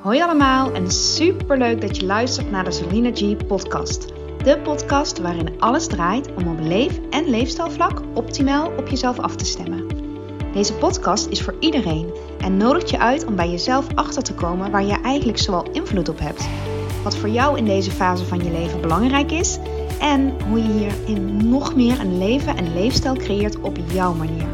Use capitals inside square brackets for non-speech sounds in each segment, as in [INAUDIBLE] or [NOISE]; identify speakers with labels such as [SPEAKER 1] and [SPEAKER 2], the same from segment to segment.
[SPEAKER 1] Hoi allemaal en super leuk dat je luistert naar de Selina G podcast. De podcast waarin alles draait om op leef- en leefstijlvlak optimaal op jezelf af te stemmen. Deze podcast is voor iedereen en nodigt je uit om bij jezelf achter te komen waar je eigenlijk zoal invloed op hebt. Wat voor jou in deze fase van je leven belangrijk is en hoe je hierin nog meer een leven en leefstijl creëert op jouw manier.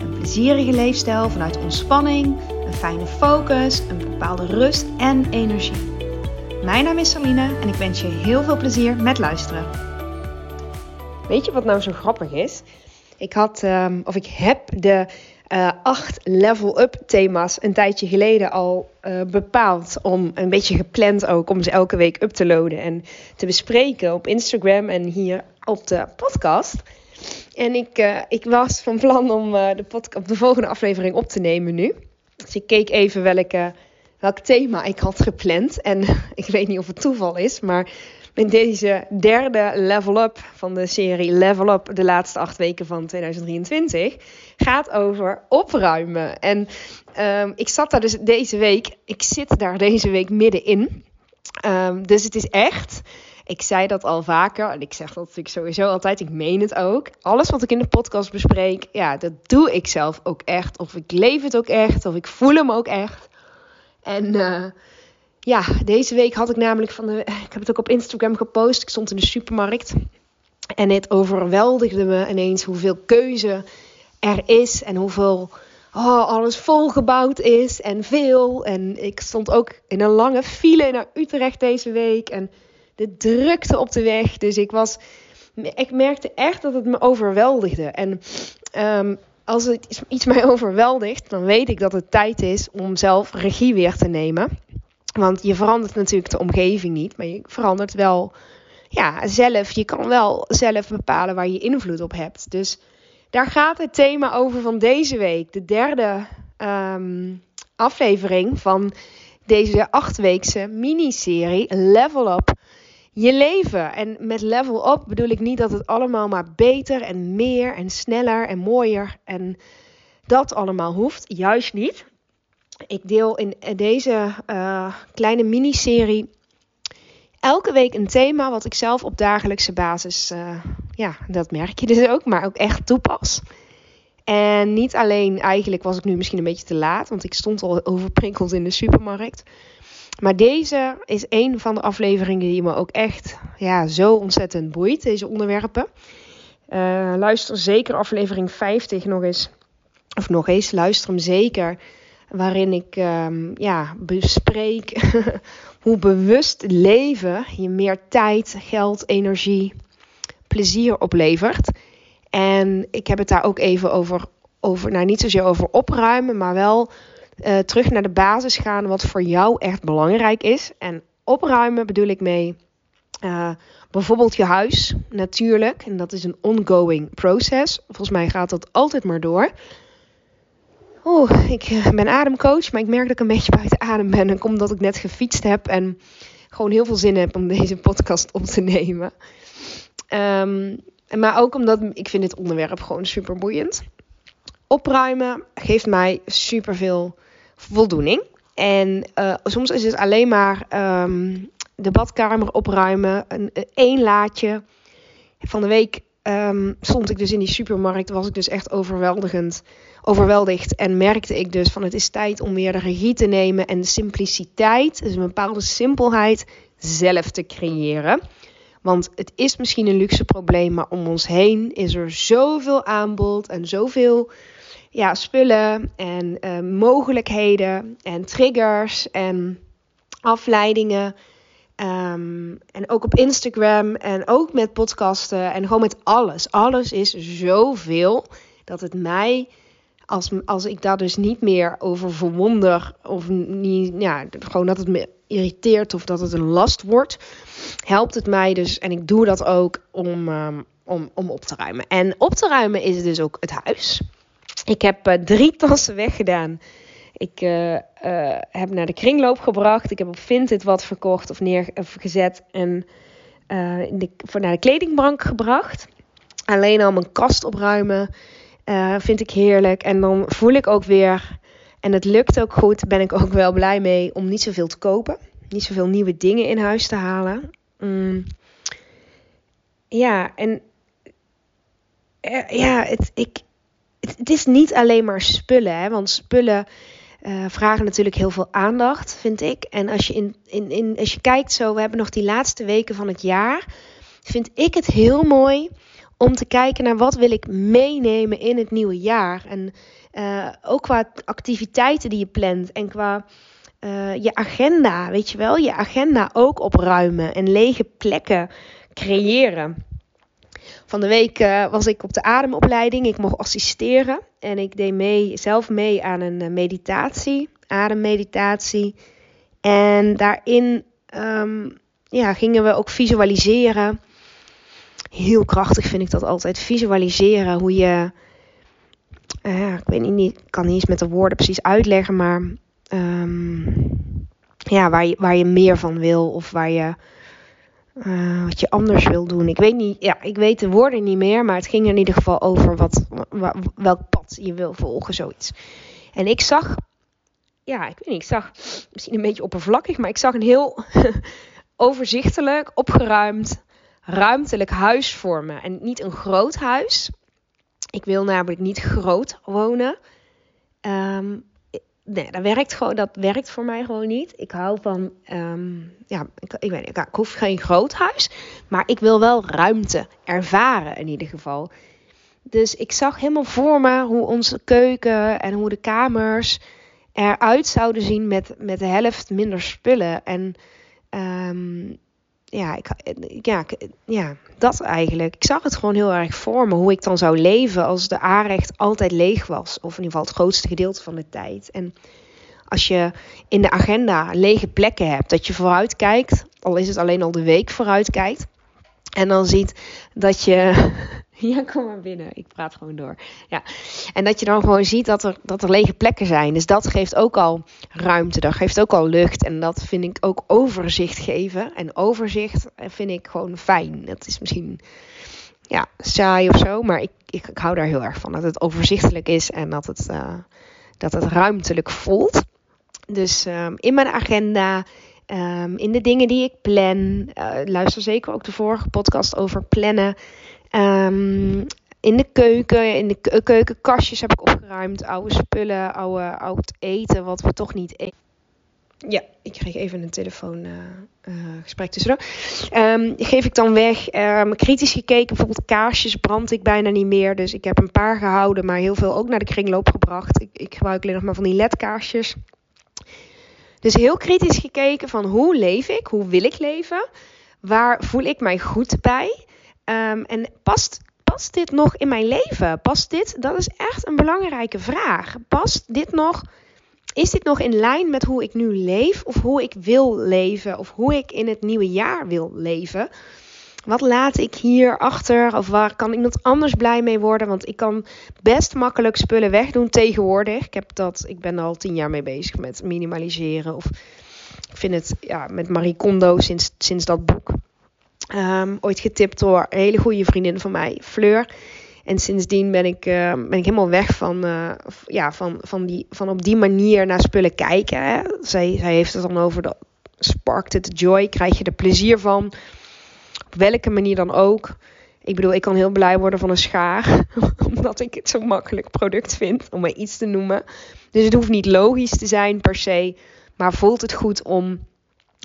[SPEAKER 1] Een plezierige leefstijl vanuit ontspanning, fijne focus, een bepaalde rust en energie. Mijn naam is Saline en ik wens je heel veel plezier met luisteren.
[SPEAKER 2] Weet je wat nou zo grappig is? Ik had, um, of ik heb de uh, acht level-up thema's een tijdje geleden al uh, bepaald. Om een beetje gepland ook om ze elke week up te loaden en te bespreken op Instagram en hier op de podcast. En ik, uh, ik was van plan om de, podcast, de volgende aflevering op te nemen nu. Dus ik keek even welke, welk thema ik had gepland. En [LAUGHS] ik weet niet of het toeval is, maar met deze derde level up van de serie Level Up, de laatste acht weken van 2023, gaat over opruimen. En um, ik zat daar dus deze week, ik zit daar deze week middenin. Um, dus het is echt. Ik zei dat al vaker en ik zeg dat natuurlijk sowieso altijd. Ik meen het ook. Alles wat ik in de podcast bespreek, ja, dat doe ik zelf ook echt. Of ik leef het ook echt, of ik voel hem ook echt. En uh, ja, deze week had ik namelijk van de. [LAUGHS] Ik heb het ook op Instagram gepost. Ik stond in de supermarkt. En het overweldigde me ineens hoeveel keuze er is en hoeveel oh, alles volgebouwd is en veel. En ik stond ook in een lange file naar Utrecht deze week. En de drukte op de weg. Dus ik was. Ik merkte echt dat het me overweldigde. En um, als het iets mij [LAUGHS] overweldigt, dan weet ik dat het tijd is om zelf regie weer te nemen. Want je verandert natuurlijk de omgeving niet, maar je verandert wel ja, zelf. Je kan wel zelf bepalen waar je invloed op hebt. Dus daar gaat het thema over van deze week. De derde um, aflevering van deze achtweekse miniserie Level Up je leven. En met level up bedoel ik niet dat het allemaal maar beter en meer en sneller en mooier en dat allemaal hoeft. Juist niet. Ik deel in deze uh, kleine miniserie elke week een thema wat ik zelf op dagelijkse basis, uh, ja, dat merk je dus ook, maar ook echt toepas. En niet alleen, eigenlijk was ik nu misschien een beetje te laat, want ik stond al overprikkeld in de supermarkt. Maar deze is een van de afleveringen die me ook echt ja, zo ontzettend boeit, deze onderwerpen. Uh, luister zeker aflevering 50 nog eens. Of nog eens, luister hem zeker. Waarin ik um, ja, bespreek [LAUGHS] hoe bewust leven je meer tijd, geld, energie, plezier oplevert. En ik heb het daar ook even over, over nou niet zozeer over opruimen, maar wel uh, terug naar de basis gaan wat voor jou echt belangrijk is. En opruimen bedoel ik mee uh, bijvoorbeeld je huis, natuurlijk. En dat is een ongoing process. Volgens mij gaat dat altijd maar door. Oeh, ik eh, ben ademcoach, maar ik merk dat ik een beetje buiten adem ben. En omdat ik net gefietst heb en gewoon heel veel zin heb om deze podcast op te nemen. Um, maar ook omdat ik vind dit onderwerp gewoon super boeiend. Opruimen geeft mij superveel voldoening. En uh, soms is het alleen maar um, de badkamer opruimen, een, één laadje. Van de week um, stond ik dus in die supermarkt, was ik dus echt overweldigend, overweldigd. En merkte ik dus van het is tijd om weer de regie te nemen en de simpliciteit, dus een bepaalde simpelheid, zelf te creëren. Want het is misschien een luxe probleem, maar om ons heen is er zoveel aanbod en zoveel ja, spullen en uh, mogelijkheden en triggers en afleidingen. Um, en ook op Instagram en ook met podcasten en gewoon met alles. Alles is zoveel dat het mij, als, als ik daar dus niet meer over verwonder of niet, ja, gewoon dat het me irriteert of dat het een last wordt, helpt het mij dus, en ik doe dat ook om, um, om, om op te ruimen. En op te ruimen is dus ook het huis. Ik heb uh, drie [LAUGHS] tassen weggedaan. Ik uh, uh, heb naar de kringloop gebracht. Ik heb op Vinted wat verkocht of neergezet. En de, voor naar de kledingbank gebracht. Alleen al mijn kast opruimen vind ik heerlijk. En dan voel ik ook weer En het lukt ook goed, ben ik ook wel blij mee om niet zoveel te kopen. Niet zoveel nieuwe dingen in huis te halen. Mm. Ja, en eh, ja, het, ik, het, is niet alleen maar spullen. Hè, want spullen uh, vragen natuurlijk heel veel aandacht, vind ik. En als je, in, in, in, als je kijkt zo, we hebben nog die laatste weken van het jaar. Vind ik het heel mooi om te kijken naar wat wil ik meenemen in het nieuwe jaar. En uh, ook qua activiteiten die je plant en qua uh, je agenda, weet je wel, je agenda ook opruimen en lege plekken creëren. Van de week uh, was ik op de ademopleiding. Ik mocht assisteren. En ik deed mee, zelf mee aan een meditatie. Ademmeditatie. En daarin um, ja, gingen we ook visualiseren. Heel krachtig vind ik dat altijd. Visualiseren hoe je uh, ik weet niet, ik kan niet eens met de woorden precies uitleggen, maar um, ja, waar, je, waar je meer van wil of waar je uh, wat je anders wil doen. Ik weet niet, ja, ik weet de woorden niet meer, maar het ging in ieder geval over wat, welk pad je wil volgen, zoiets. En ik zag, ja, ik weet niet, ik zag misschien een beetje oppervlakkig, maar ik zag een heel [LAUGHS] overzichtelijk, opgeruimd, ruimtelijk huis vormen. En niet een groot huis, ik wil namelijk niet groot wonen. Um, nee, dat werkt, gewoon, dat werkt voor mij gewoon niet. Ik hou van, um, ja, ik, ik, weet niet, ik hoef geen groot huis, maar ik wil wel ruimte ervaren in ieder geval. Dus ik zag helemaal voor me hoe onze keuken en hoe de kamers eruit zouden zien met, met de helft minder spullen. En um, ja, ik, ja, ja, dat eigenlijk. Ik zag het gewoon heel erg voor me, hoe ik dan zou leven als de aanrecht altijd leeg was. Of in ieder geval het grootste gedeelte van de tijd. En als je in de agenda lege plekken hebt, dat je vooruit kijkt, al is het alleen al de week vooruit kijkt. En dan ziet dat je [LAUGHS] Ja, kom maar binnen. Ik praat gewoon door. Ja. En dat je dan gewoon ziet dat er, dat er lege plekken zijn. Dus dat geeft ook al ruimte. Dat geeft ook al lucht. En dat vind ik ook overzicht geven. En overzicht vind ik gewoon fijn. Dat is misschien ja, saai of zo. Maar ik, ik, ik hou daar heel erg van. Dat het overzichtelijk is en dat het, uh, dat het ruimtelijk voelt. Dus um, in mijn agenda. Um, in de dingen die ik plan. Uh, luister zeker ook de vorige podcast over plannen. Um, in de keuken, in de keukenkastjes heb ik opgeruimd. Oude spullen, oude, oud eten, wat we toch niet eten. Ja, ik kreeg even een telefoongesprek uh, uh, gesprek tussendoor. Um, geef ik dan weg. Um, kritisch gekeken, bijvoorbeeld kaarsjes brand ik bijna niet meer. Dus ik heb een paar gehouden, maar heel veel ook naar de kringloop gebracht. Ik, ik gebruik alleen nog maar van die ledkaarsjes. Dus heel kritisch gekeken van hoe leef ik? Hoe wil ik leven? Waar voel ik mij goed bij? Um, en past, past dit nog in mijn leven? Past dit? Dat is echt een belangrijke vraag. Past dit nog? Is dit nog in lijn met hoe ik nu leef? Of hoe ik wil leven? Of hoe ik in het nieuwe jaar wil leven? Wat laat ik hier achter? Of waar kan iemand anders blij mee worden? Want ik kan best makkelijk spullen wegdoen tegenwoordig. Ik, heb dat, ik ben al tien jaar mee bezig met minimaliseren. Of ik vind het ja, met Marie Kondo sinds, sinds dat boek. Um, ooit getipt door een hele goede vriendin van mij, Fleur. En sindsdien ben ik, uh, ben ik helemaal weg van, uh, ja, van, van, die, van op die manier naar spullen kijken. Hè. Zij, zij heeft het dan over de sparkt het joy, krijg je er plezier van. Op welke manier dan ook. Ik bedoel, ik kan heel blij worden van een schaar. [LAUGHS] omdat ik het zo'n makkelijk product vind, om maar iets te noemen. Dus het hoeft niet logisch te zijn per se. Maar voelt het goed om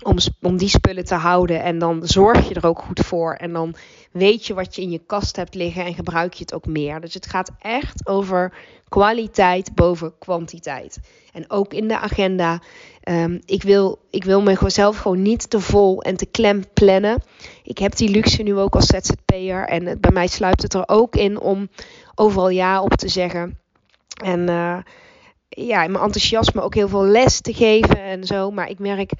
[SPEAKER 2] om, om die spullen te houden. En dan zorg je er ook goed voor. En dan weet je wat je in je kast hebt liggen en gebruik je het ook meer. Dus het gaat echt over kwaliteit boven kwantiteit. En ook in de agenda. Um, ik, wil, ik wil mezelf gewoon niet te vol en te klem plannen. Ik heb die luxe nu ook als ZZP'er. En bij mij sluipt het er ook in om overal ja op te zeggen. En uh, ja, mijn enthousiasme ook heel veel les te geven en zo. Maar ik merk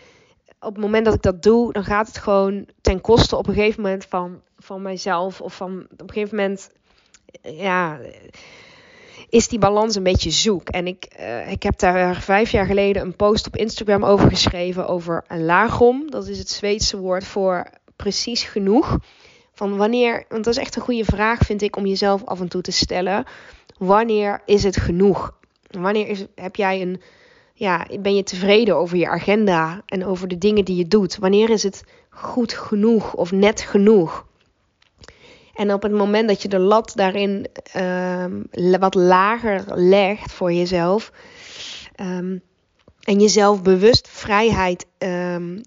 [SPEAKER 2] op het moment dat ik dat doe, dan gaat het gewoon ten koste op een gegeven moment van, van mijzelf. Of van op een gegeven moment, ja, is die balans een beetje zoek. En ik, uh, ik heb daar vijf jaar geleden een post op Instagram over geschreven over een lagom. Dat is het Zweedse woord voor precies genoeg. Van wanneer, want dat is echt een goede vraag, vind ik, om jezelf af en toe te stellen. Wanneer is het genoeg? Wanneer is, heb jij een, ja, ben je tevreden over je agenda en over de dingen die je doet? Wanneer is het goed genoeg of net genoeg? En op het moment dat je de lat daarin um, wat lager legt voor jezelf. Um, en jezelf bewust vrijheid um,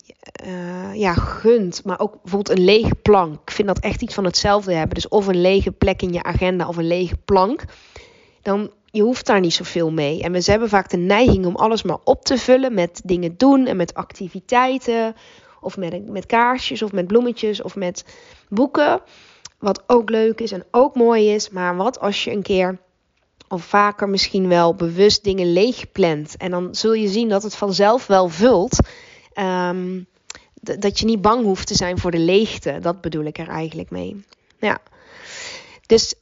[SPEAKER 2] uh, ja, gunt. Maar ook bijvoorbeeld een lege plank. Ik vind dat echt iets van hetzelfde hebben. Dus of een lege plek in je agenda of een lege plank. Dan je hoeft daar niet zoveel mee. En we hebben vaak de neiging om alles maar op te vullen met dingen doen en met activiteiten. Of met, met kaarsjes of met bloemetjes of met boeken. Wat ook leuk is en ook mooi is. Maar wat als je een keer of vaker misschien wel bewust dingen leeg plant. En dan zul je zien dat het vanzelf wel vult. Ehm, dat je niet bang hoeft te zijn voor de leegte. Dat bedoel ik er eigenlijk mee. Ja. Dus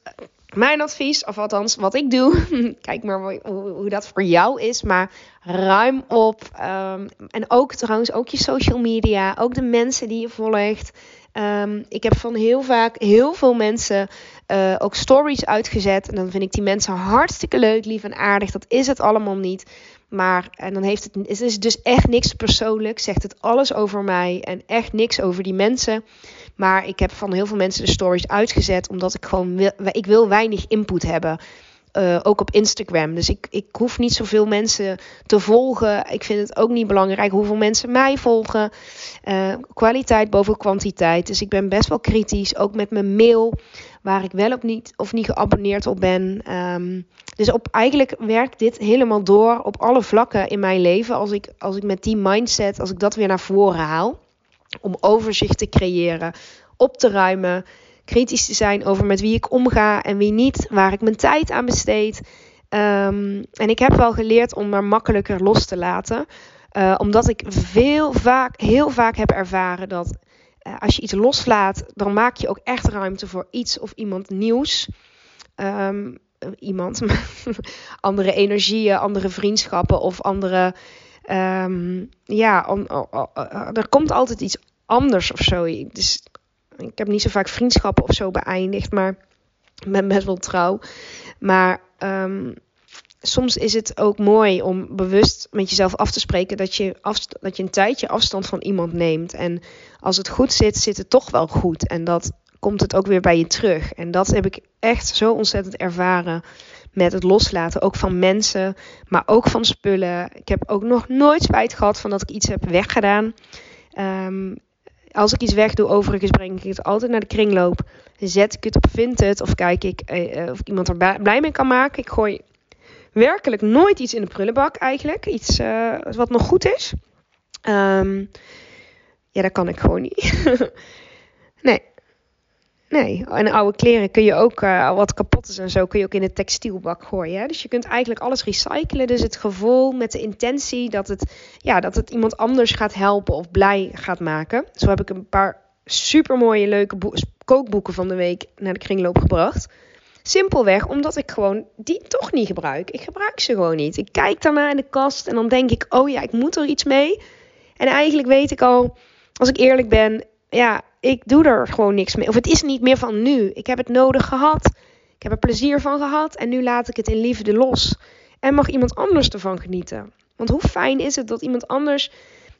[SPEAKER 2] mijn advies, of althans wat ik doe, [LAUGHS] kijk maar hoe, hoe, dat voor jou is, maar ruim op. Ehm, en ook trouwens, ook je social media, ook de mensen die je volgt. Um, ik heb van heel vaak heel veel mensen uh, ook stories uitgezet. En dan vind ik die mensen hartstikke leuk, lief en aardig. Dat is het allemaal niet. Maar en dan heeft het, het is dus echt niks persoonlijk. Zegt het alles over mij en echt niks over die mensen. Maar ik heb van heel veel mensen de stories uitgezet. Omdat ik gewoon wil, ik wil weinig input hebben. Uh, ook op Instagram. Dus ik, ik hoef niet zoveel mensen te volgen. Ik vind het ook niet belangrijk hoeveel mensen mij volgen. Uh, kwaliteit boven kwantiteit. Dus ik ben best wel kritisch. Ook met mijn mail. Waar ik wel of niet, of niet geabonneerd op ben. Um, dus op, eigenlijk werkt dit helemaal door op alle vlakken in mijn leven. Als ik, als ik met die mindset, als ik dat weer naar voren haal. Om overzicht te creëren. Op te ruimen kritisch te zijn over met wie ik omga en wie niet, waar ik mijn tijd aan besteed. Um, en ik heb wel geleerd om maar makkelijker los te laten. Uh, omdat ik veel vaak, heel vaak heb ervaren dat uh, als je iets loslaat, dan maak je ook echt ruimte voor iets of iemand nieuws. Um, iemand, [LAUGHS] andere energieën, andere vriendschappen of andere. Um, ja, on, er komt altijd iets anders of zo. Dus ik heb niet zo vaak vriendschappen of zo beëindigd, maar ik ben best wel trouw. Maar um, soms is het ook mooi om bewust met jezelf af te spreken dat je, dat je een tijdje afstand van iemand neemt. En als het goed zit, zit het toch wel goed. En dat komt het ook weer bij je terug. En dat heb ik echt zo ontzettend ervaren met het loslaten. Ook van mensen, maar ook van spullen. Ik heb ook nog nooit spijt gehad van dat ik iets heb weggedaan. Um, als ik iets wegdoe, overigens breng ik het altijd naar de kringloop. Zet ik het op Vinted of kijk ik eh, eh of iemand er blij mee kan maken. Ik gooi werkelijk nooit iets in de prullenbak eigenlijk. Iets uh, wat nog goed is. Um, ja, dat kan ik gewoon niet. [LAUGHS] nee. Nee, en oude kleren kun je ook, uh, wat kapot is en zo, kun je ook in de textielbak gooien. Hè? Dus je kunt eigenlijk alles recyclen. Dus het gevoel met de intentie dat het, ja, dat het iemand anders gaat helpen of blij gaat maken. Zo heb ik een paar super mooie, leuke kookboeken van de week naar de kringloop gebracht. Simpelweg omdat ik gewoon die toch niet gebruik. Ik gebruik ze gewoon niet. Ik kijk daarna in de kast en dan denk ik, oh ja, ik moet er iets mee. En eigenlijk weet ik al, als ik eerlijk ben, ja, ik doe er gewoon niks mee. Of het is niet meer van nu. Ik heb het nodig gehad. Ik heb er plezier van gehad. En nu laat ik het in liefde los. En mag iemand anders ervan genieten. Want hoe fijn is het dat iemand anders.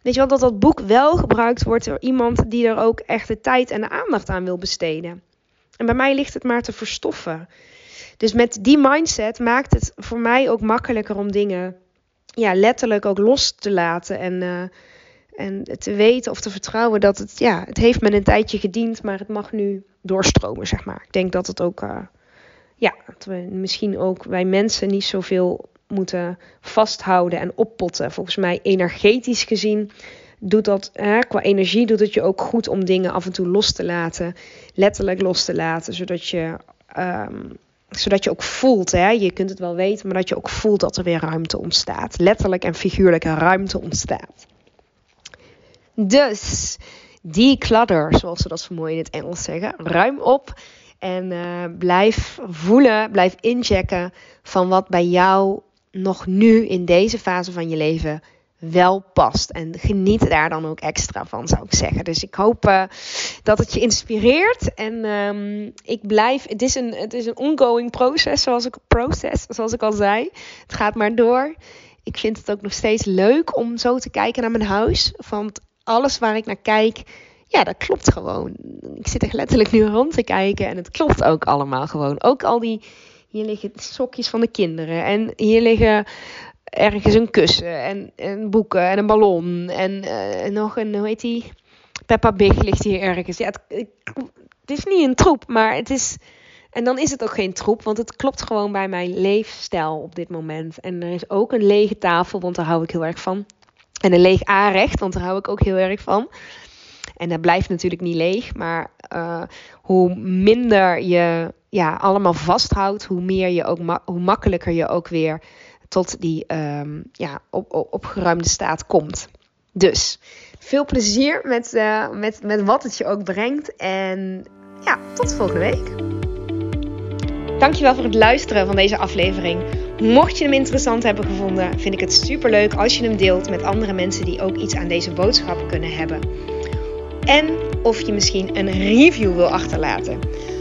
[SPEAKER 2] Weet je wel, dat dat boek wel gebruikt wordt door iemand die er ook echt de tijd en de aandacht aan wil besteden. En bij mij ligt het maar te verstoffen. Dus met die mindset maakt het voor mij ook makkelijker om dingen ja, letterlijk ook los te laten. En uh, en te weten of te vertrouwen dat het, ja, het heeft me een tijdje gediend, maar het mag nu doorstromen, zeg maar. Ik denk dat het ook, uh, ja, misschien ook wij mensen niet zoveel moeten vasthouden en oppotten. Volgens mij energetisch gezien doet dat, hè, qua energie doet het je ook goed om dingen af en toe los te laten. Letterlijk los te laten, zodat je... Um, zodat je ook voelt, hè? je kunt het wel weten, maar dat je ook voelt dat er weer ruimte ontstaat. Letterlijk en figuurlijk ruimte ontstaat. Dus declutter, zoals ze dat zo mooi in het Engels zeggen. Ruim op en uh, blijf voelen, blijf inchecken van wat bij jou nog nu in deze fase van je leven wel past. En geniet daar dan ook extra van, zou ik zeggen. Dus ik hoop uh, dat het je inspireert. En um, ik blijf. Het is een, het is een ongoing proces, zoals ik, proces, zoals ik al zei. Het gaat maar door. Ik vind het ook nog steeds leuk om zo te kijken naar mijn huis. Want alles waar ik naar kijk. Ja, dat klopt gewoon. Ik zit er letterlijk nu rond te kijken en het klopt ook allemaal gewoon. Ook al die, hier liggen sokjes van de kinderen en hier liggen ergens een kussen en, en boeken en een ballon en uh, nog een, hoe heet die? Peppa Big ligt hier ergens. Ja, het, het, is niet een troep, maar het is... En dan is het ook geen troep, want het klopt gewoon bij mijn leefstijl op dit moment. En er is ook een lege tafel, want daar hou ik heel erg van. En een leeg aanrecht, want daar hou ik ook heel erg van. En dat blijft natuurlijk niet leeg, maar uh, hoe minder je ja, allemaal vasthoudt, hoe meer je ook hoe makkelijker je ook weer tot die um, ja, op, op, opgeruimde staat komt. Dus veel plezier met, uh, met, met wat het je ook brengt. En ja, tot volgende week. Dankjewel voor het luisteren van deze aflevering. Mocht je hem interessant hebben gevonden, vind ik het super leuk als je hem deelt met andere mensen die ook iets aan deze boodschap kunnen hebben. En of je misschien een review wil achterlaten.